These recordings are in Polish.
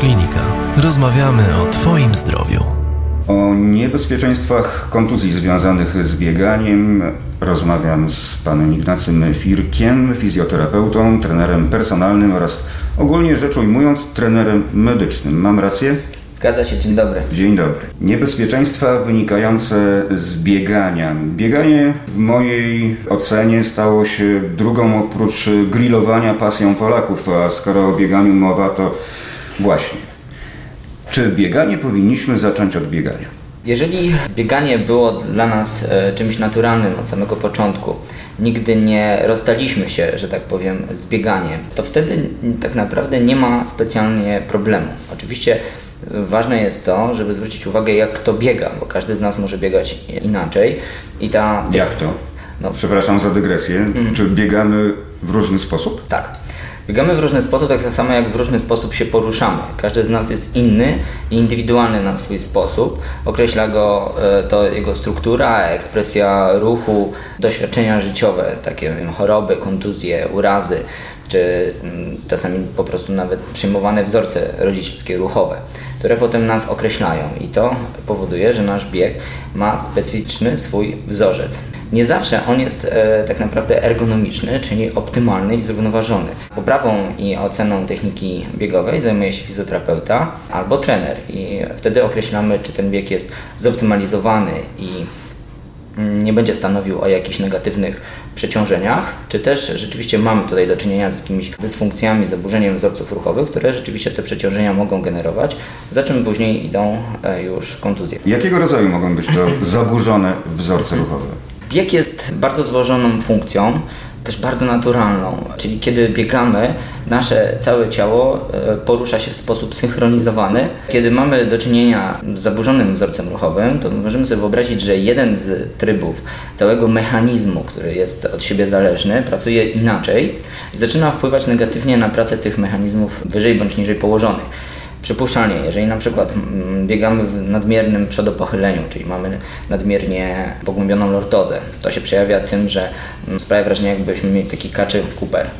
Klinika. Rozmawiamy o Twoim zdrowiu. O niebezpieczeństwach kontuzji związanych z bieganiem rozmawiam z panem Ignacym Firkiem, fizjoterapeutą, trenerem personalnym oraz ogólnie rzecz ujmując trenerem medycznym. Mam rację? Zgadza się, dzień dobry. Dzień dobry. Niebezpieczeństwa wynikające z biegania. Bieganie w mojej ocenie stało się drugą oprócz grillowania pasją Polaków, a skoro o bieganiu mowa, to właśnie. Czy bieganie powinniśmy zacząć od biegania? Jeżeli bieganie było dla nas e, czymś naturalnym od samego początku, nigdy nie rozstaliśmy się, że tak powiem, z bieganiem, to wtedy tak naprawdę nie ma specjalnie problemu. Oczywiście ważne jest to, żeby zwrócić uwagę, jak kto biega, bo każdy z nas może biegać inaczej. I ta... Jak to? No. Przepraszam za dygresję. Mhm. Czy biegamy w różny sposób? Tak. Biegamy w różny sposób, tak samo jak w różny sposób się poruszamy. Każdy z nas jest inny i indywidualny na swój sposób. Określa go e, to jego struktura, ekspresja ruchu, doświadczenia życiowe, takie wiem, choroby, kontuzje, urazy czy mm, czasami po prostu nawet przyjmowane wzorce rodzicielskie ruchowe, które potem nas określają i to powoduje, że nasz bieg ma specyficzny swój wzorzec. Nie zawsze on jest e, tak naprawdę ergonomiczny, czyli optymalny i zrównoważony. Poprawą i oceną techniki biegowej zajmuje się fizjoterapeuta albo trener i wtedy określamy, czy ten bieg jest zoptymalizowany i nie będzie stanowił o jakichś negatywnych przeciążeniach, czy też rzeczywiście mamy tutaj do czynienia z jakimiś dysfunkcjami, zaburzeniem wzorców ruchowych, które rzeczywiście te przeciążenia mogą generować, za czym później idą e, już kontuzje. Jakiego rodzaju mogą być to zaburzone wzorce ruchowe? Bieg jest bardzo złożoną funkcją, też bardzo naturalną, czyli kiedy biegamy, nasze całe ciało e, porusza się w sposób synchronizowany. Kiedy mamy do czynienia z zaburzonym wzorcem ruchowym, to możemy sobie wyobrazić, że jeden z trybów całego mechanizmu, który jest od siebie zależny, pracuje inaczej i zaczyna wpływać negatywnie na pracę tych mechanizmów wyżej bądź niżej położonych. Przypuszczalnie, jeżeli na przykład mm, biegamy w nadmiernym przodopochyleniu, czyli mamy nadmiernie pogłębioną lortozę, to się przejawia tym, że mm, sprawia wrażenie, jakbyśmy mieli taki kaczy Cooper.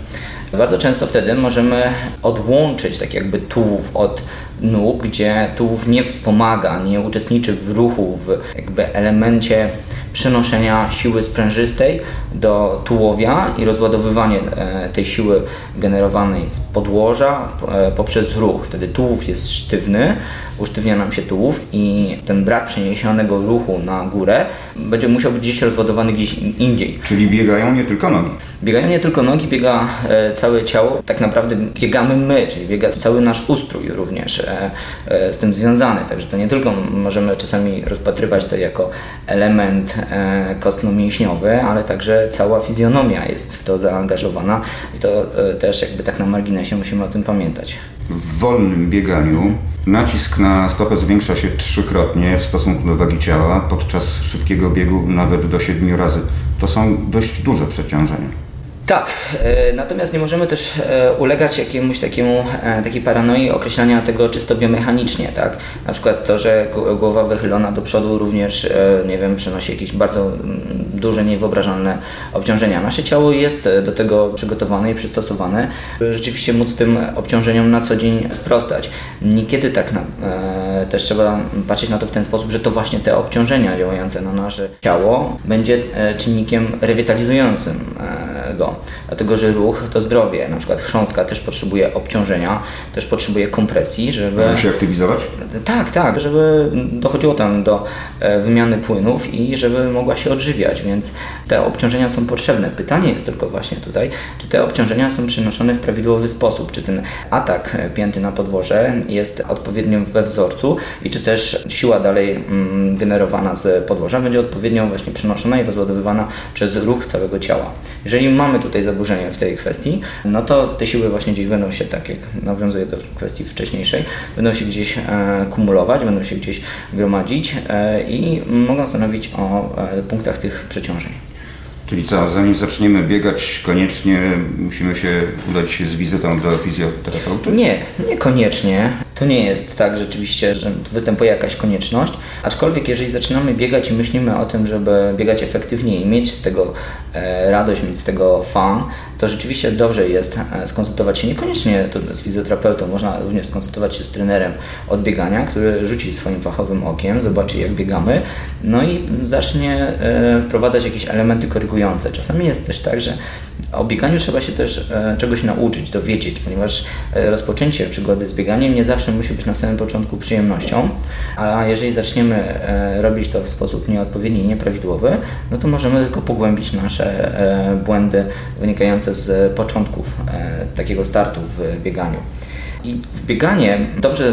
Bardzo często wtedy możemy odłączyć tak jakby tułów od nóg, gdzie tułów nie wspomaga, nie uczestniczy w ruchu, w jakby elemencie przenoszenia siły sprężystej do tułowia i rozładowywanie e, tej siły generowanej z podłoża e, poprzez ruch. Wtedy tułów jest sztywny, usztywnia nam się tułów i ten brak przeniesionego ruchu na górę będzie musiał być gdzieś rozładowany gdzieś indziej. Czyli biegają nie tylko nogi? Biegają nie tylko nogi, biega e, całe ciało. Tak naprawdę biegamy my, czyli biega cały nasz ustrój również z tym związany. Także to nie tylko możemy czasami rozpatrywać to jako element kostno-mięśniowy, ale także cała fizjonomia jest w to zaangażowana i to e, też jakby tak na marginesie musimy o tym pamiętać. W wolnym bieganiu nacisk na stopę zwiększa się trzykrotnie w stosunku do wagi ciała, podczas szybkiego biegu nawet do siedmiu razy. To są dość duże przeciążenia. Tak, e, natomiast nie możemy też e, ulegać jakiemuś takiemu, e, takiej paranoi określania tego czysto biomechanicznie, tak? Na przykład to, że głowa wychylona do przodu również, nie wiem, przynosi jakieś bardzo mm, duże, niewyobrażalne obciążenia. Nasze ciało jest do tego przygotowane i przystosowane, by rzeczywiście móc tym obciążeniom na co dzień sprostać. Niekiedy tak na, też trzeba patrzeć na to w ten sposób, że to właśnie te obciążenia działające na nasze ciało będzie czynnikiem rewitalizującym go dlatego że ruch to zdrowie. Na przykład chrząstka też potrzebuje obciążenia, też potrzebuje kompresji, żeby... Żeby się aktywizować? Tak, tak, żeby dochodziło tam do e, wymiany płynów i żeby mogła się odżywiać, więc te obciążenia są potrzebne. Pytanie jest tylko właśnie tutaj, czy te obciążenia są przenoszone w prawidłowy sposób, czy ten atak pięty na podłoże jest odpowiednio we wzorcu i czy też siła dalej mm, generowana z podłoża będzie odpowiednio właśnie przenoszona i rozładowywana przez ruch całego ciała. Jeżeli mamy tutaj zaburzenie w tej kwestii, no to te siły właśnie gdzieś będą się, tak jak nawiązuje do kwestii wcześniejszej, będą się gdzieś e, kumulować, będą się gdzieś gromadzić e, i mogą stanowić o e, punktach tych przeciążeń. Czyli co, zanim zaczniemy biegać, koniecznie musimy się udać z wizytą do fizjoterapeuty? Nie, niekoniecznie. To nie jest tak rzeczywiście, że występuje jakaś konieczność. Aczkolwiek jeżeli zaczynamy biegać i myślimy o tym, żeby biegać efektywnie i mieć z tego e, radość, mieć z tego fan, to rzeczywiście dobrze jest e, skonsultować się niekoniecznie z fizjoterapeutą, można również skonsultować się z trenerem od biegania, który rzuci swoim fachowym okiem, zobaczy jak biegamy, no i zacznie e, wprowadzać jakieś elementy korygujące. Czasami jest też tak, że o bieganiu trzeba się też e, czegoś nauczyć, dowiedzieć, ponieważ rozpoczęcie przygody z bieganiem nie zawsze musi być na samym początku przyjemnością, a jeżeli zaczniemy robić to w sposób nieodpowiedni i nieprawidłowy, no to możemy tylko pogłębić nasze błędy wynikające z początków takiego startu w bieganiu. I bieganie dobrze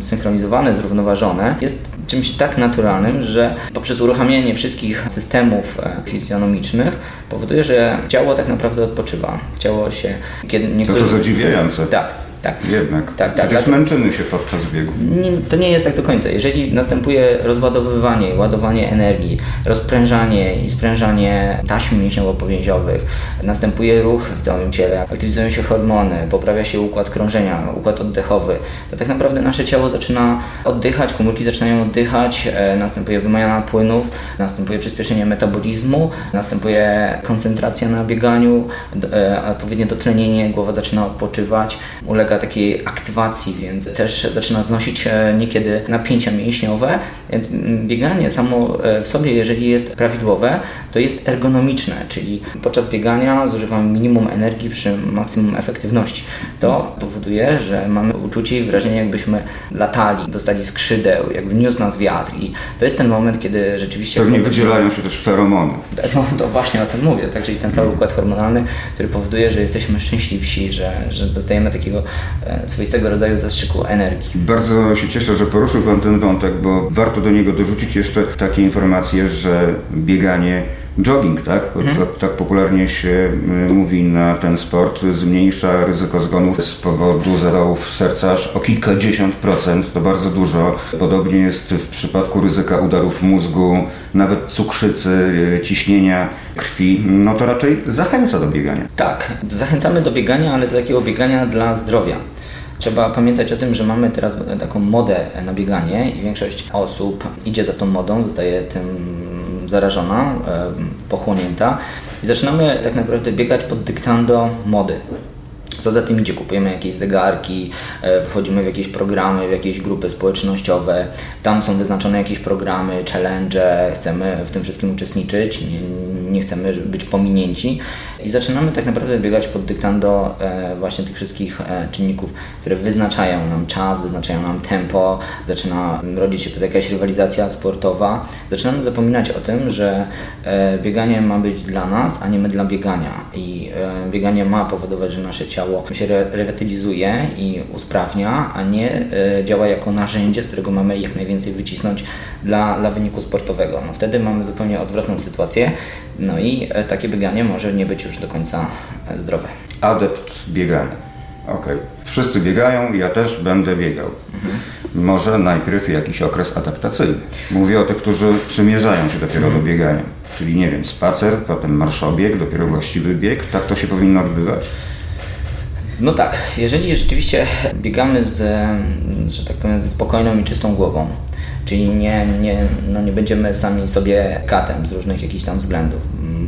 zsynchronizowane, zrównoważone jest czymś tak naturalnym, że poprzez uruchamianie wszystkich systemów e, fizjonomicznych powoduje, że ciało tak naprawdę odpoczywa. Ciało się... Kiedy niektórzy... To to zadziwiające. Tak. Tak. Jednak. Tak, tak. Przecież męczymy się podczas biegu. Nie, to nie jest tak do końca. Jeżeli następuje rozładowywanie, ładowanie energii, rozprężanie i sprężanie taśm mięśniowo-powięziowych, następuje ruch w całym ciele, aktywizują się hormony, poprawia się układ krążenia, układ oddechowy, to tak naprawdę nasze ciało zaczyna oddychać, komórki zaczynają oddychać, e, następuje wymiana płynów, następuje przyspieszenie metabolizmu, następuje koncentracja na bieganiu, e, odpowiednie dotlenienie, głowa zaczyna odpoczywać, ulega takiej aktywacji, więc też zaczyna znosić niekiedy napięcia mięśniowe, więc bieganie samo e, w sobie, jeżeli jest prawidłowe, to jest ergonomiczne, czyli podczas biegania zużywamy minimum energii przy maksimum efektywności. To powoduje, że mamy uczucie i wrażenie, jakbyśmy latali, dostali skrzydeł, jakby niósł nas wiatr i to jest ten moment, kiedy rzeczywiście... Pewnie wydzielają się też feromony. No to właśnie o tym mówię, tak, czyli ten cały układ hormonalny, który powoduje, że jesteśmy szczęśliwsi, że, że dostajemy takiego E, swoistego rodzaju zastrzyku energii. Bardzo się cieszę, że poruszył Pan ten wątek, bo warto do niego dorzucić jeszcze takie informacje, że bieganie jogging, tak? Mhm. tak? Tak popularnie się y, mówi na ten sport, zmniejsza ryzyko zgonów z powodu zawałów serca aż o kilkadziesiąt procent, to bardzo dużo. Podobnie jest w przypadku ryzyka udarów mózgu, nawet cukrzycy, y, ciśnienia krwi, no to raczej zachęca do biegania. Tak, zachęcamy do biegania, ale do takiego biegania dla zdrowia. Trzeba pamiętać o tym, że mamy teraz taką modę na bieganie i większość osób idzie za tą modą, zostaje tym zarażona, pochłonięta i zaczynamy tak naprawdę biegać pod dyktando mody. Co za tym idzie? Kupujemy jakieś zegarki, e, wchodzimy w jakieś programy, w jakieś grupy społecznościowe. Tam są wyznaczone jakieś programy, challenge, chcemy w tym wszystkim uczestniczyć, nie, nie chcemy być pominięci. I zaczynamy tak naprawdę biegać pod dyktando e, właśnie tych wszystkich e, czynników, które wyznaczają nam czas, wyznaczają nam tempo, zaczyna rodzić się tutaj jakaś rywalizacja sportowa. Zaczynamy zapominać o tym, że bieganie ma być dla nas, a nie my dla biegania. I bieganie ma powodować, że nasze ciało się rewitalizuje i usprawnia, a nie e, działa jako narzędzie, z którego mamy jak najwięcej wycisnąć dla, dla wyniku sportowego. No wtedy mamy zupełnie odwrotną sytuację, no i e, takie bieganie może nie być już do końca e, zdrowe. Adept biegania. Okej. Okay. Wszyscy biegają, ja też będę biegał. Mhm. Może najpierw jakiś okres adaptacyjny. Mówię o tych, którzy przymierzają się dopiero mhm. do biegania. Czyli nie wiem, spacer, potem marszobieg, dopiero właściwy bieg. Tak to się powinno odbywać? No tak, jeżeli rzeczywiście biegamy z, że tak powiem, ze spokojną i czystą głową, czyli nie, nie, no nie będziemy sami sobie katem z różnych jakichś tam względów.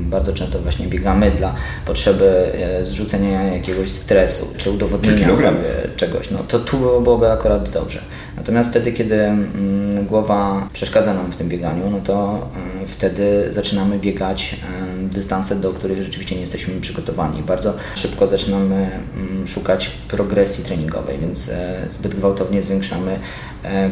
Bardzo często właśnie biegamy dla potrzeby e, zrzucenia jakiegoś stresu, czy udowodnienia sobie czegoś. No to tu byłoby akurat dobrze. Natomiast wtedy, kiedy mm, głowa przeszkadza nam w tym bieganiu, no to mm, wtedy zaczynamy biegać dystanse, do których rzeczywiście nie jesteśmy przygotowani. Bardzo szybko zaczynamy mm, szukać progresji treningowej, więc e, zbyt gwałtownie zwiększamy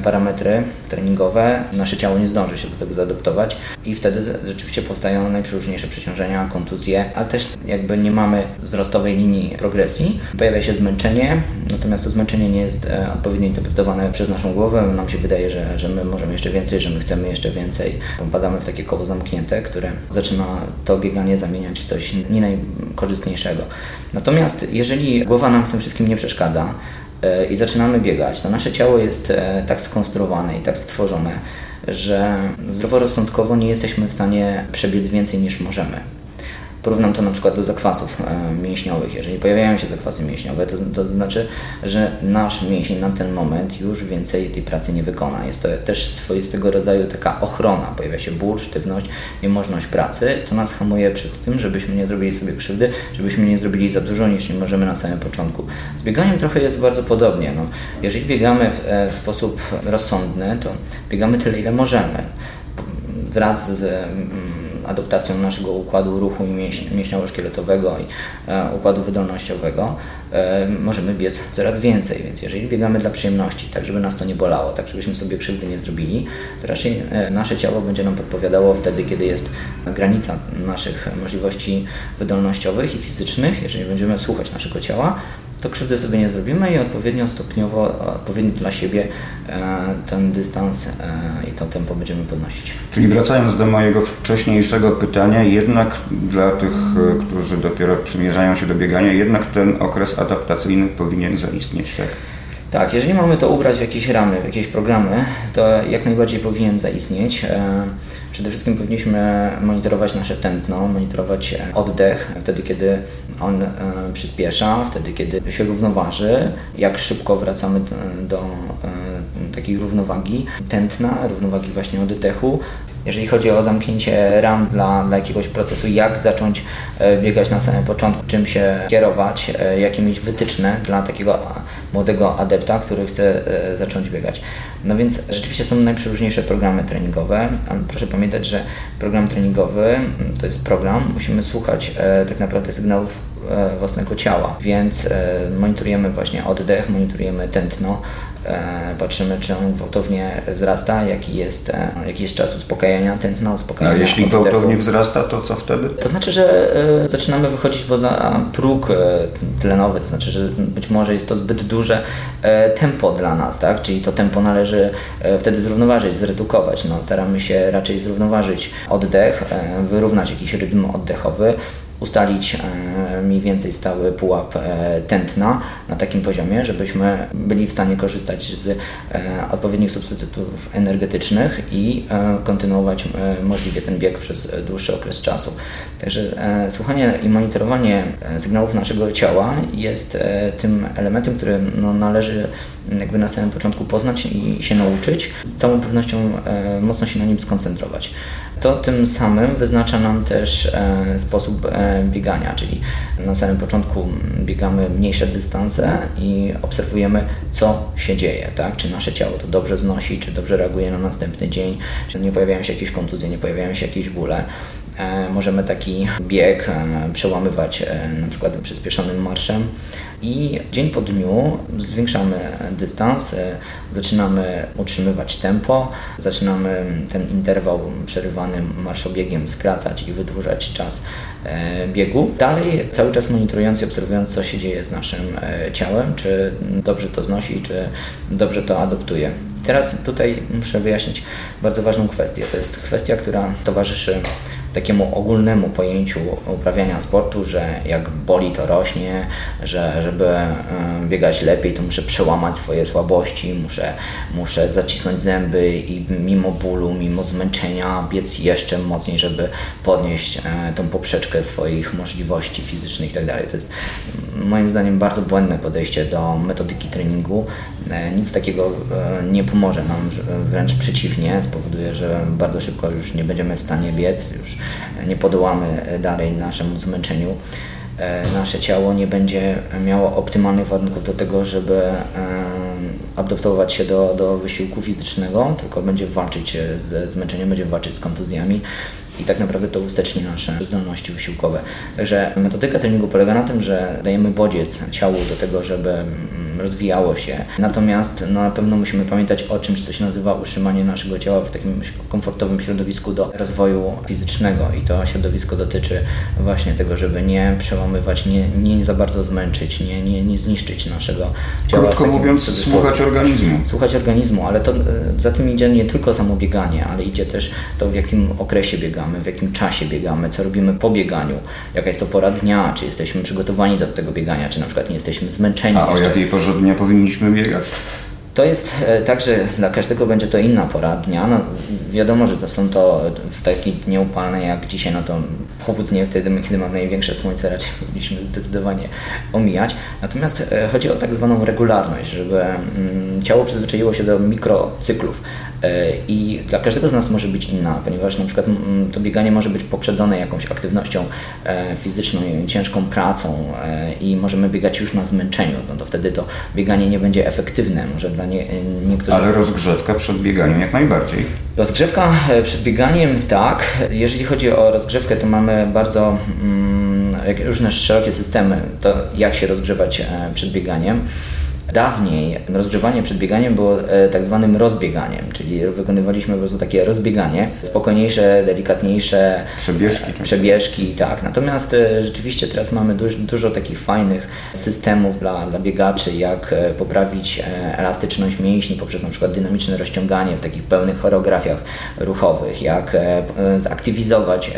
parametry treningowe. Nasze ciało nie zdąży się do tego zaadoptować i wtedy rzeczywiście powstają najprzeróżniejsze przeciążenia, kontuzje, ale też jakby nie mamy wzrostowej linii progresji. Pojawia się zmęczenie, natomiast to zmęczenie nie jest e, odpowiednio interpretowane przez naszą głowę. Nam się wydaje, że, że my możemy jeszcze więcej, że my chcemy jeszcze więcej. Popadamy w takie koło zamknięte, które zaczyna to bieganie zamieniać w coś nie najkorzystniejszego. Natomiast jeżeli głowa nam w tym wszystkim nie przeszkadza e, i zaczynamy biegać, to nasze ciało jest e, tak skonstruowane i tak stworzone, że zdroworozsądkowo nie jesteśmy w stanie przebiec więcej niż możemy. Porównam to na przykład do zakwasów e, mięśniowych. Jeżeli pojawiają się zakwasy mięśniowe, to, to znaczy, że nasz mięsień na ten moment już więcej tej pracy nie wykona. Jest to też swoistego rodzaju taka ochrona. Pojawia się ból, sztywność, niemożność pracy. To nas hamuje przed tym, żebyśmy nie zrobili sobie krzywdy, żebyśmy nie zrobili za dużo niż nie możemy na samym początku. Z bieganiem trochę jest bardzo podobnie. No, jeżeli biegamy w, e, w sposób rozsądny, to biegamy tyle, ile możemy. Wraz z mm, adaptacją naszego układu ruchu mięśniowo-szkieletowego i e, układu wydolnościowego e, możemy biec coraz więcej. Więc jeżeli biegamy dla przyjemności, tak żeby nas to nie bolało, tak żebyśmy sobie krzywdy nie zrobili, to raczej e, nasze ciało będzie nam podpowiadało wtedy, kiedy jest granica naszych możliwości wydolnościowych i fizycznych. Jeżeli będziemy słuchać naszego ciała, to krzywdy sobie nie zrobimy i odpowiednio stopniowo, odpowiednio dla siebie e, ten dystans e, i to tempo będziemy podnosić. Czyli wracając do mojego wcześniejszego pytania, jednak dla tych, e, którzy dopiero przymierzają się do biegania, jednak ten okres adaptacyjny powinien zaistnieć, tak? Tak, jeżeli mamy to ubrać w jakieś ramy, w jakieś programy, to jak najbardziej powinien zaistnieć. E, przede wszystkim powinniśmy monitorować nasze tętno, monitorować e, oddech, wtedy kiedy on e, przyspiesza, wtedy kiedy się równoważy, jak szybko wracamy do takiej równowagi tętna, równowagi właśnie oddechu. Jeżeli chodzi o zamknięcie ram dla, dla jakiegoś procesu, jak zacząć biegać na samym początku, czym się kierować, jakie mieć wytyczne dla takiego młodego adepta, który chce e, zacząć biegać. No więc rzeczywiście są najprzeróżniejsze programy treningowe. Proszę pamiętać, że program treningowy mm, to jest program, musimy słuchać e, tak naprawdę sygnałów własnego ciała, więc monitorujemy właśnie oddech, monitorujemy tętno, E, patrzymy, czy on gwałtownie wzrasta, jaki jest, e, jaki jest czas uspokajania tętna, uspokajania. A jeśli oddechu. gwałtownie wzrasta, to co wtedy? To znaczy, że e, zaczynamy wychodzić poza próg tlenowy, to znaczy, że być może jest to zbyt duże tempo dla nas, tak? Czyli to tempo należy wtedy zrównoważyć, zredukować. No, staramy się raczej zrównoważyć oddech, wyrównać jakiś rytm oddechowy, ustalić e, mniej więcej stały pułap e, tętna na takim poziomie, żebyśmy byli w stanie korzystać z e, odpowiednich substytutów energetycznych i kontynuować możliwie ten bieg przez dłuższy okres czasu. Także słuchanie i monitorowanie sygnałów naszego ciała jest tym elementem, który no, należy jakby na samym początku poznać i się nauczyć. Z całą pewnością mocno się na nim skoncentrować to tym samym wyznacza nam też e, sposób e, biegania, czyli na samym początku biegamy mniejsze dystanse i obserwujemy, co się dzieje, tak? czy nasze ciało to dobrze znosi, czy dobrze reaguje na następny dzień, czy nie pojawiają się jakieś kontuzje, nie pojawiają się jakieś bóle. E, możemy taki bieg przełamywać na przykład przyspieszonym marszem i dzień po dniu zwiększamy dystans, zaczynamy utrzymywać tempo, zaczynamy ten interwał przerywany marszobiegiem skracać i wydłużać czas e, biegu. Dalej cały czas monitorując i obserwując, co się dzieje z naszym e, ciałem, czy dobrze to znosi, czy dobrze to adoptuje. I teraz tutaj muszę wyjaśnić bardzo ważną kwestię. To jest kwestia, która towarzyszy takiemu ogólnemu pojęciu uprawiania sportu, że jak boli to rośnie, że żeby e, biegać lepiej to muszę przełamać swoje słabości, muszę, muszę zacisnąć zęby i mimo bólu, mimo zmęczenia biec jeszcze mocniej, żeby podnieść e, tą poprzeczkę swoich możliwości fizycznych itd. Tak to jest moim zdaniem bardzo błędne podejście do metodyki treningu. E, nic takiego nie pomoże nam, wręcz przeciwnie, spowoduje, że bardzo szybko już nie będziemy w stanie biec, już nie podołamy dalej naszemu zmęczeniu, e, nasze ciało nie będzie miało optymalnych warunków do tego, żeby e, adaptować się do, do wysiłku fizycznego, tylko będzie walczyć z zmęczeniem, będzie walczyć z kontuzjami i tak naprawdę to usteczni nasze zdolności wysiłkowe. Także metodyka treningu polega na tym, że dajemy bodziec ciału do tego, żeby mm, rozwijało się. Natomiast no, na pewno musimy pamiętać o czymś, co się nazywa utrzymanie naszego ciała w takim komfortowym środowisku do rozwoju fizycznego i to środowisko dotyczy właśnie tego, żeby nie przełamywać, nie, nie za bardzo zmęczyć, nie, nie, nie zniszczyć naszego ciała. Krótko mówiąc, słuchać organizmu. Słuchać organizmu, ale to e, za tym idzie nie tylko samo bieganie, ale idzie też to w jakim okresie biegamy, w jakim czasie biegamy, co robimy po bieganiu, jaka jest to pora dnia, czy jesteśmy przygotowani do tego biegania, czy na przykład nie jesteśmy zmęczeni. A jeszcze. o jakiej porze dnia powinniśmy biegać? To jest e, tak, że dla każdego będzie to inna pora dnia. No, wiadomo, że to są to w takie dnie upalne jak dzisiaj, no to południe, wtedy, kiedy mamy największe słońce, raczej powinniśmy zdecydowanie omijać. Natomiast e, chodzi o tak zwaną regularność, żeby mm, ciało przyzwyczaiło się do mikrocyklów. E, I dla każdego z nas może być inna, ponieważ na przykład mm, to bieganie może być poprzedzone jakąś aktywnością fizyczną, ciężką pracą i możemy biegać już na zmęczeniu. No to wtedy to bieganie nie będzie efektywne. Może dla nie, niektórych... Ale rozgrzewka przed bieganiem jak najbardziej. Rozgrzewka e, przed bieganiem tak. Jeżeli chodzi o rozgrzewkę, to mamy bardzo mm, różne szerokie systemy, to jak się rozgrzewać e, przed bieganiem. Dawniej rozgrzewanie przed bieganiem było e, tak zwanym rozbieganiem, czyli wykonywaliśmy po prostu takie rozbieganie, spokojniejsze, delikatniejsze przebieżki. Tak. Przebieżki, tak. Natomiast e, rzeczywiście teraz mamy dużo, dużo takich fajnych systemów dla, dla biegaczy, jak e, poprawić elastyczność mięśni poprzez na przykład dynamiczne rozciąganie w takich pełnych choreografiach ruchowych, jak zaktywizować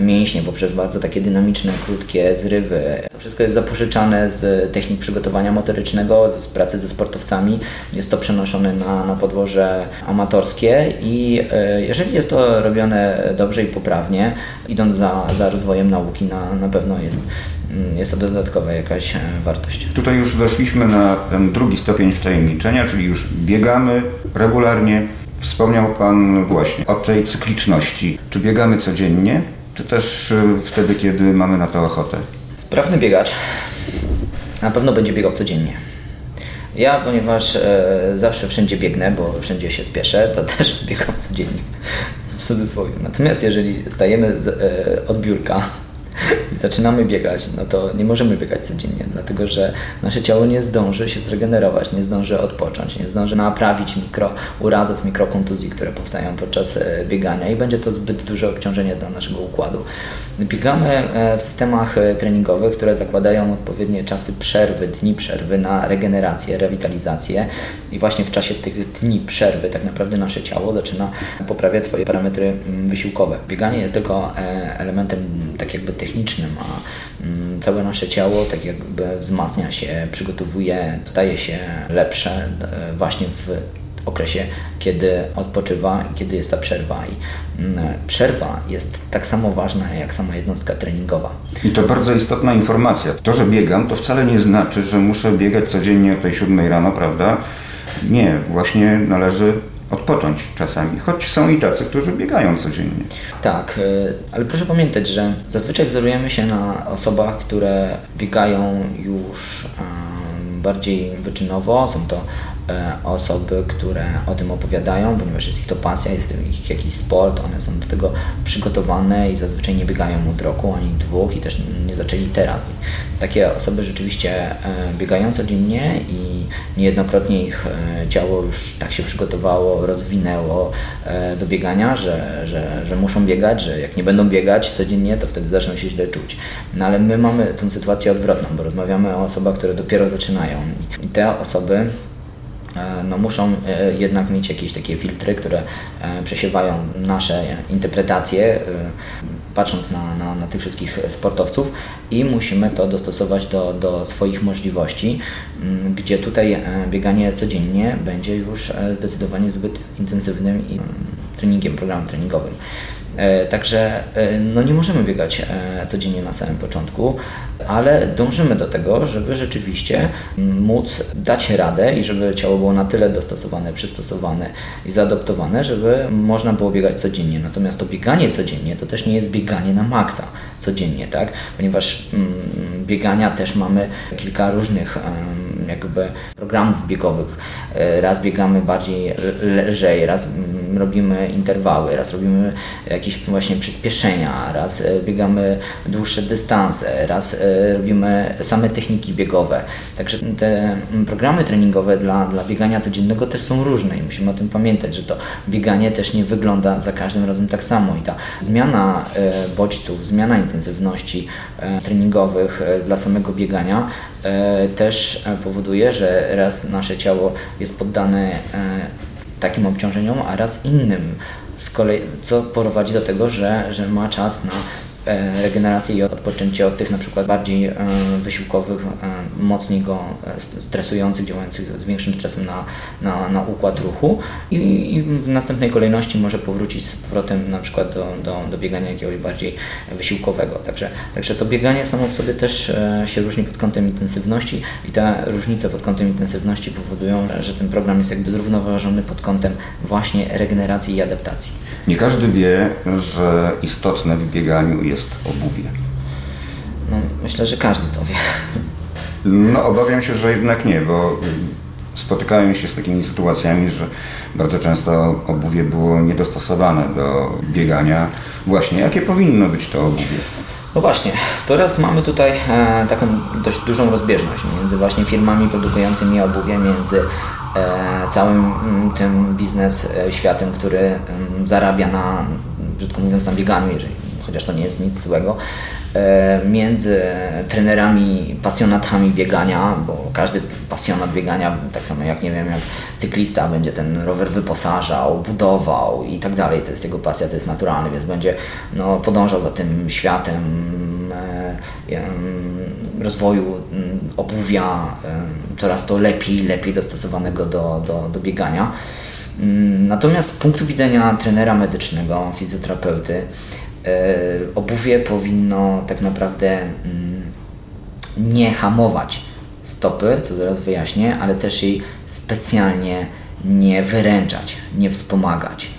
mięśnie poprzez bardzo takie dynamiczne, krótkie zrywy. To wszystko jest zapożyczane z technik przygotowania motorycznego, z pracy ze sportowcami. Jest to przenoszone na, na podłoże amatorskie i e, jeżeli jest to robione dobrze i poprawnie, idąc za, za rozwojem nauki, na, na pewno jest mm, jest to dodatkowa jakaś e, wartość. Tutaj już weszliśmy na ten drugi stopień wtajemniczenia, czyli już biegamy regularnie. Wspomniał Pan właśnie o tej cykliczności. Czy biegamy codziennie, czy też e, wtedy, kiedy mamy na to ochotę? Sprawny biegacz na pewno będzie biegał codziennie. Ja, ponieważ e, zawsze wszędzie biegnę, bo wszędzie się spieszę, to też biegam codziennie w cudzysłowie. Natomiast jeżeli stajemy z, e, od biurka i zaczynamy biegać, no to nie możemy biegać codziennie, dlatego że nasze ciało nie zdąży się zregenerować, nie zdąży odpocząć, nie zdąży naprawić mikrourazów, mikrokontuzji, które powstają podczas e, biegania i będzie to zbyt duże obciążenie dla naszego układu. Biegamy e, w systemach e, treningowych, które zakładają odpowiednie czasy przerwy, dni przerwy na regenerację, rewitalizację i właśnie w czasie tych dni przerwy tak naprawdę nasze ciało zaczyna poprawiać swoje parametry mm, wysiłkowe. Bieganie jest tylko elementem tak jakby technicznym, a mm, całe nasze ciało tak jakby wzmacnia się, przygotowuje, staje się lepsze e, właśnie w okresie, kiedy odpoczywa i kiedy jest ta przerwa. I mm, przerwa jest tak samo ważna jak sama jednostka treningowa. I to bardzo istotna informacja. To, że biegam, to wcale nie znaczy, że muszę biegać codziennie o tej 7 rano, prawda? Nie, właśnie należy odpocząć czasami, choć są i tacy, którzy biegają codziennie. Tak, y, ale proszę pamiętać, że zazwyczaj wzorujemy się na osobach, które biegają już bardziej wyczynowo. Są to E, osoby, które o tym opowiadają, ponieważ jest ich to pasja, jest ich jakiś sport, one są do tego przygotowane i zazwyczaj nie biegają od roku ani dwóch i też nie zaczęli teraz. I takie osoby rzeczywiście e, biegają codziennie i niejednokrotnie ich e, ciało już tak się przygotowało, rozwinęło do biegania, że, że, że muszą biegać, że jak nie będą biegać codziennie, to wtedy zaczną się źle czuć. No ale my mamy tę sytuację odwrotną, bo rozmawiamy o osobach, które dopiero zaczynają i te osoby E, no muszą e, jednak mieć jakieś takie filtry, które e, przesiewają nasze interpretacje, patrząc na, na, na tych wszystkich sportowców i musimy to dostosować do, do swoich możliwości, mm, gdzie tutaj bieganie codziennie będzie już zdecydowanie zbyt intensywnym treningiem, programem treningowym. E, także e, no nie możemy biegać e, codziennie na samym początku, ale dążymy do tego, żeby rzeczywiście móc dać radę i żeby ciało było na tyle dostosowane, przystosowane i zaadoptowane, żeby można było biegać codziennie. Natomiast to bieganie codziennie to też nie jest bieganie na maksa codziennie, tak? Ponieważ mm, biegania też mamy kilka różnych jakby programów biegowych. Raz biegamy bardziej lżej, raz mm, robimy interwały, raz robimy jakieś właśnie przyspieszenia, raz e, biegamy dłuższe dystanse, raz e, robimy same techniki biegowe. Także te programy treningowe dla, dla biegania codziennego też są różne i musimy o tym pamiętać, że to bieganie też nie wygląda za każdym razem tak samo i ta zmiana e, bodźców, zmiana intensywności treningowych dla samego biegania też powoduje, że raz nasze ciało jest poddane takim obciążeniom, a raz innym. Z kolei, co prowadzi do tego, że, że ma czas na e, regenerację i odpoczęcie od tych na przykład bardziej e, wysiłkowych, e, mocniej go stresujących, działających z większym stresem na, na, na układ ruchu I, i, w następnej kolejności może powrócić z powrotem na przykład do, do, do biegania jakiegoś bardziej wysiłkowego. Także, także to bieganie samo w sobie też się różni pod kątem intensywności i te różnice pod kątem intensywności powodują, że ten program jest jakby zrównoważony pod kątem właśnie regeneracji i adaptacji. Nie każdy wie, że istotne w bieganiu jest obuwie. No, myślę, że każdy to wie. No, obawiam się, że jednak nie, bo spotykałem się z takimi sytuacjami, że bardzo często obuwie było niedostosowane do biegania. Właśnie, jakie powinno być to obuwie? No właśnie, teraz mamy tutaj e, taką dość dużą rozbieżność między właśnie firmami produkującymi obuwie, między e, całym m, tym biznes e, światem, który m, zarabia na, brzydko mówiąc, na bieganiu, jeżeli, chociaż to nie jest nic złego, e, między trenerami, pasjonatami biegania, bo każdy pasjonat biegania, tak samo jak nie wiem, jak cyklista będzie ten rower wyposażał, budował i tak dalej, to jest jego pasja, to jest naturalne, więc będzie no, podążał za tym światem e, rozwoju mm, obuwia coraz to lepiej, lepiej dostosowanego do, do, do biegania. Mm, natomiast z punktu widzenia trenera medycznego, fizjoterapeuty, obuwie powinno tak naprawdę mm, nie hamować stopy, co zaraz wyjaśnię, ale też jej specjalnie nie wyręczać, nie wspomagać.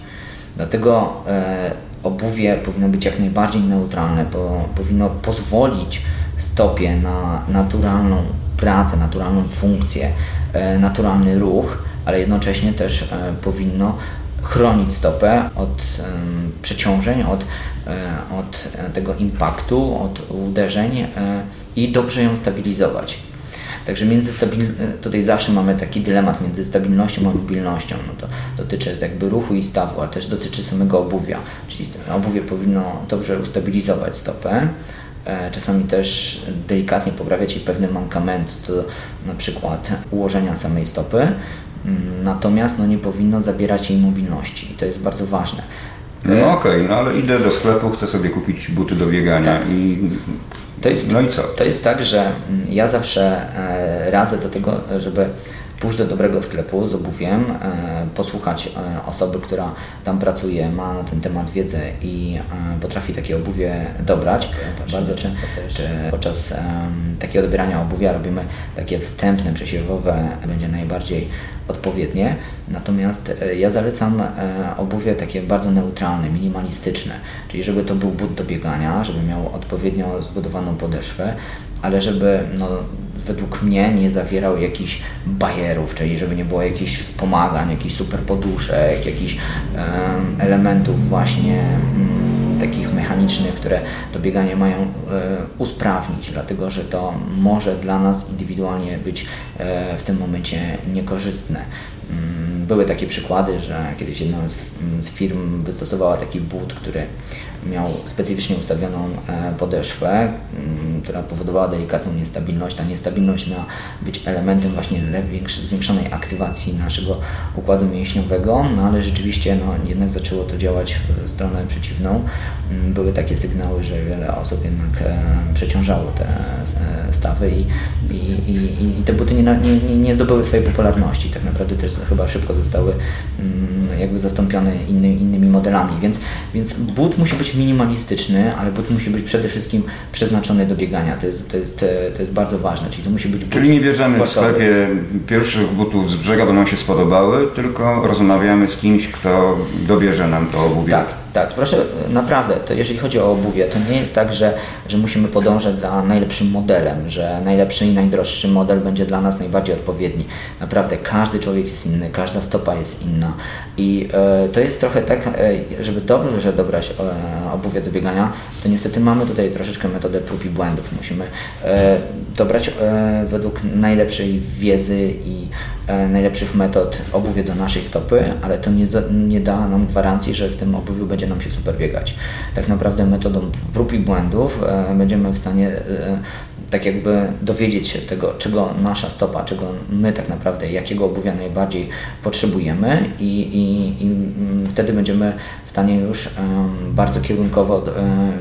Dlatego e, obuwie powinno być jak najbardziej neutralne, bo powinno pozwolić stopie na naturalną pracę, naturalną funkcję, e, naturalny ruch, ale jednocześnie też e, powinno chronić stopę od przeciążeń, od, e, od tego impaktu, od uderzeń i dobrze ją stabilizować. Także między stabil... tutaj zawsze mamy taki dylemat między stabilnością a mobilnością. No to dotyczy jakby ruchu i stawu, ale też dotyczy samego obuwia. Czyli obuwie powinno dobrze ustabilizować stopę, E, czasami też delikatnie poprawiać jej pewne mankamenty, to na przykład ułożenia samej stopy, natomiast no, nie powinno zabierać jej mobilności i to jest bardzo ważne. No e, okej, okay, no ale idę do sklepu, chcę sobie kupić buty do biegania tak. i jest, no i co? To jest tak, że mm, ja zawsze e, radzę do tego, żeby pójść do dobrego sklepu z obuwiem, e, posłuchać e, osoby, która tam pracuje, ma na ten temat wiedzę i e, potrafi takie obuwie dobrać. Bardzo często też podczas takiego dobierania obuwia robimy takie wstępne, przesiewowe, będzie najbardziej odpowiednie. Natomiast ja zalecam obuwie takie bardzo neutralne, minimalistyczne, czyli żeby to był but do biegania, żeby miał odpowiednio zbudowaną podeszwę, ale żeby no, według mnie nie zawierał jakichś bajerów, czyli żeby nie było jakichś wspomagań, jakichś super poduszek, jakichś elementów właśnie um, takich mechanicznych, które to bieganie mają um, usprawnić, dlatego że to może dla nas indywidualnie być e, w tym momencie niekorzystne. Mm, były takie przykłady, że kiedyś jedna z firm wystosowała taki but, który miał specyficznie ustawioną e, podeszwę, mm, która powodowała delikatną niestabilność. Ta niestabilność miała być elementem właśnie zwiększonej aktywacji naszego układu mięśniowego, no ale rzeczywiście no, jednak zaczęło to działać w stronę przeciwną. Mm, były takie sygnały, że wiele osób jednak e, przeciążało te e, stawy i, i, i, i te buty nie, nie, nie zdobyły swojej popularności. Tak naprawdę też chyba szybko zostały mm, jakby zastąpione inny, innymi modelami, więc, więc but musi być minimalistyczny, ale but musi być przede wszystkim przeznaczony do biegania. To jest, to jest, to jest bardzo ważne. Czyli to musi być Czyli nie bierzemy sportowy. w sklepie pierwszych butów z brzega, bo nam się spodobały, tylko rozmawiamy z kimś, kto dobierze nam to obuwie. Tak, tak, proszę, naprawdę, to jeżeli chodzi o obuwie, to nie jest tak, że, że musimy podążać za najlepszym modelem, że najlepszy i najdroższy model będzie dla nas najbardziej odpowiedni. Naprawdę, każdy człowiek jest inny, każda stopa jest inna i e, to jest trochę tak, e, żeby dobrze dobrać e, obuwie do biegania, to niestety mamy tutaj troszeczkę metodę prób i błędów. Musimy dobrać według najlepszej wiedzy i najlepszych metod obuwie do naszej stopy, ale to nie, nie da nam gwarancji, że w tym obuwiu będzie nam się super biegać. Tak naprawdę metodą prób i błędów e, będziemy w stanie e, tak jakby dowiedzieć się tego, czego nasza stopa, czego my tak naprawdę, jakiego obuwia najbardziej potrzebujemy i, i, i wtedy będziemy w stanie już bardzo kierunkowo um,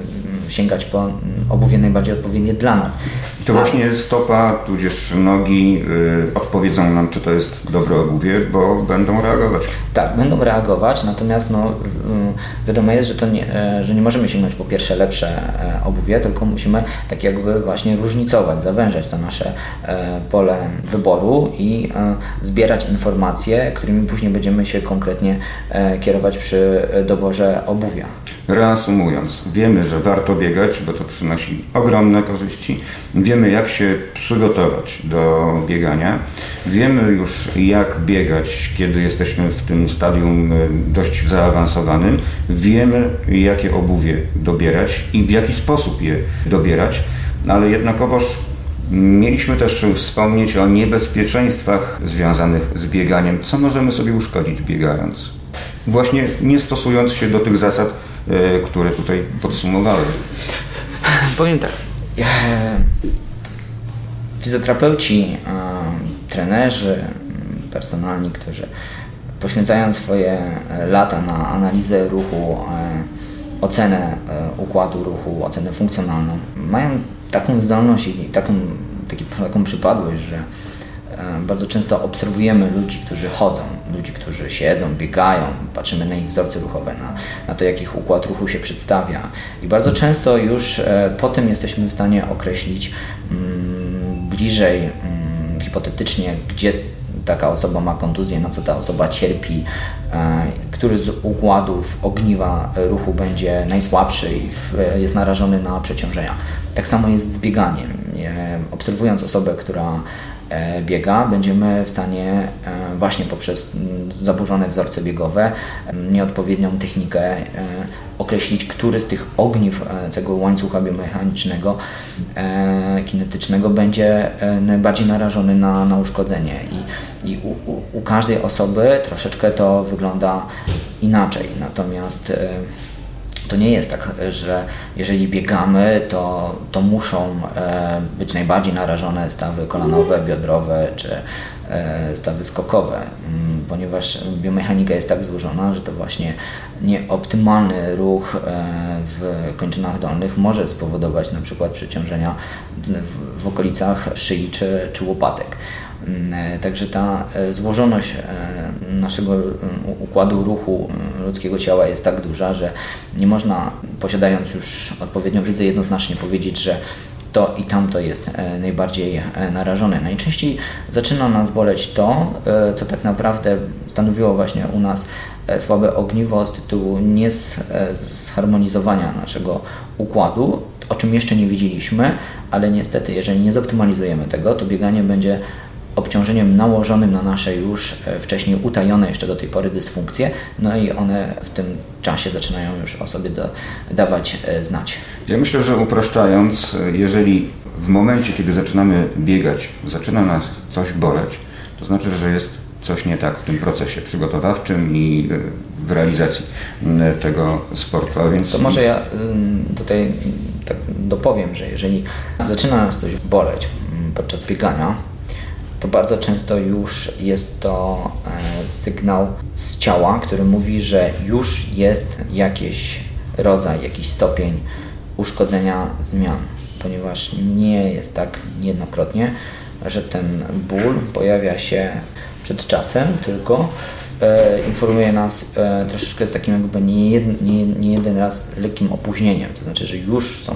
sięgać po mm, obuwie najbardziej odpowiednie dla nas. I to właśnie stopa, tudzież nogi y, odpowiedzą nam, czy to jest dobre obuwie, bo będą reagować. Tak, będą reagować, natomiast no, y, wiadomo jest, że, to nie, e, że nie możemy sięgnąć po pierwsze lepsze e, obuwie, tylko musimy tak jakby właśnie różnicować, zawężać to nasze e, pole wyboru i zbierać informacje, którymi później będziemy się konkretnie kierować przy doborze obuwia. Reasumując, wiemy, że warto biegać, bo to przynosi ogromne korzyści. Wiemy, jak się przygotować do biegania. Wiemy już, jak biegać, kiedy jesteśmy w tym stadium e, dość zaawansowanym. Wiemy, jakie obuwie dobierać i w jaki sposób je dobierać, ale jednakowoż Mieliśmy też wspomnieć o niebezpieczeństwach związanych z bieganiem. Co możemy sobie uszkodzić biegając? Właśnie nie stosując się do tych zasad, e, które tutaj podsumowałem. Powiem tak. Fizjoterapeuci, trenerzy, personalni, którzy poświęcają swoje e, lata na analizę ruchu, e, ocenę układu ruchu, ocenę funkcjonalną, mają taką zdolność i taką, taki, taką przypadłość, że E, bardzo często obserwujemy ludzi, którzy chodzą, ludzi, którzy siedzą, biegają, patrzymy na ich wzorce ruchowe, na, na to, jak ich układ ruchu się przedstawia. I bardzo często już e, po tym jesteśmy w stanie określić mm, bliżej, mm, hipotetycznie, gdzie taka osoba ma kontuzję, na co ta osoba cierpi, e, który z układów ogniwa ruchu będzie najsłabszy i jest narażony na przeciążenia. Tak samo jest z bieganiem. Obserwując osobę, która E, biega, będziemy w stanie e, właśnie poprzez zaburzone wzorce biegowe, nieodpowiednią technikę e, określić, który z tych ogniw tego łańcucha biomechanicznego, kinetycznego będzie najbardziej narażony na, na uszkodzenie. I, i u, u każdej osoby troszeczkę to wygląda inaczej. Natomiast to nie jest tak, że jeżeli biegamy, to, to muszą e, być najbardziej narażone stawy kolanowe, biodrowe czy stawy skokowe, mm, ponieważ biomechanika jest tak złożona, że to właśnie nieoptymalny ruch e, w kończynach dolnych może spowodować na przykład przeciążenia w, okolicach szyi czy, czy łopatek. Mm, e, także ta e, złożoność e, naszego układu ruchu ludzkiego ciała jest tak duża, że nie można, posiadając już odpowiednią wiedzę, jednoznacznie powiedzieć, że to i tamto jest najbardziej narażone. Najczęściej zaczyna nas boleć to, co tak naprawdę stanowiło właśnie u nas słabe ogniwo z tytułu niezharmonizowania naszego układu, o czym jeszcze nie widzieliśmy, ale niestety, jeżeli nie zoptymalizujemy tego, to bieganie będzie obciążeniem nałożonym na nasze już e, wcześniej utajone jeszcze do tej pory dysfunkcje, no i one w tym czasie zaczynają już o sobie do, dawać e, znać. Ja myślę, że upraszczając, e, jeżeli w momencie, kiedy zaczynamy biegać, zaczyna nas coś boleć, to znaczy, że jest coś nie tak w tym procesie przygotowawczym i w realizacji tego sportu. A więc... To może ja tutaj tak dopowiem, że jeżeli zaczyna nas coś boleć podczas biegania, to bardzo często już jest to e, sygnał z ciała, który mówi, że już jest jakiś rodzaj, jakiś stopień uszkodzenia zmian, ponieważ nie jest tak niejednokrotnie, że ten ból pojawia się przed czasem, tylko e, informuje nas e, troszeczkę z takim jakby nie nie, nie jeden raz lekkim opóźnieniem, to znaczy, że już są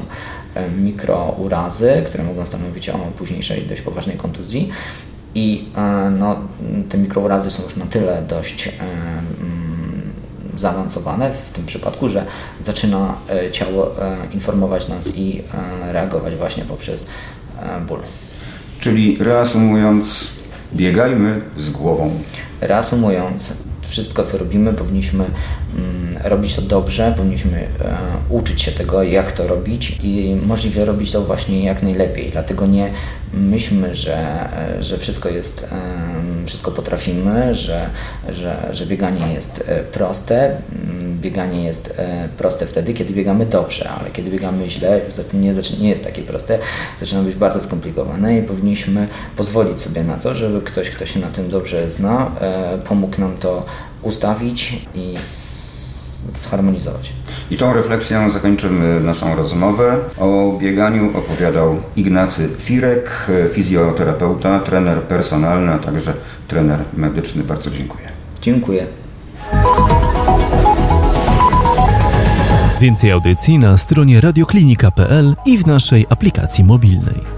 e, mikrourazy, które mogą stanowić o późniejszej dość poważnej kontuzji i e, no, te mikrourazy są już na tyle dość e, zaawansowane w tym przypadku, że zaczyna e, ciało informować nas i reagować właśnie poprzez ból. Czyli reasumując, biegajmy z głową. Reasumując, wszystko co robimy powinniśmy mm, robić to dobrze, powinniśmy e, uczyć się tego, jak to robić i możliwie robić to właśnie jak najlepiej. Dlatego nie myślmy, że, że wszystko jest, wszystko potrafimy, że, że, że bieganie jest e, proste. Mm, bieganie jest e, proste wtedy, kiedy biegamy dobrze, ale kiedy biegamy źle, nie, nie jest takie proste, zaczyna być bardzo skomplikowane i powinniśmy pozwolić sobie na to, żeby ktoś, kto się na tym dobrze zna, e, pomógł nam to ustawić i zharmonizować. I tą refleksją zakończymy naszą rozmowę. O bieganiu opowiadał Ignacy Firek, fizjoterapeuta, trener personalny, a także trener medyczny. Bardzo dziękuję. Dziękuję. Więcej audycji na stronie radioklinika.pl i w naszej aplikacji mobilnej.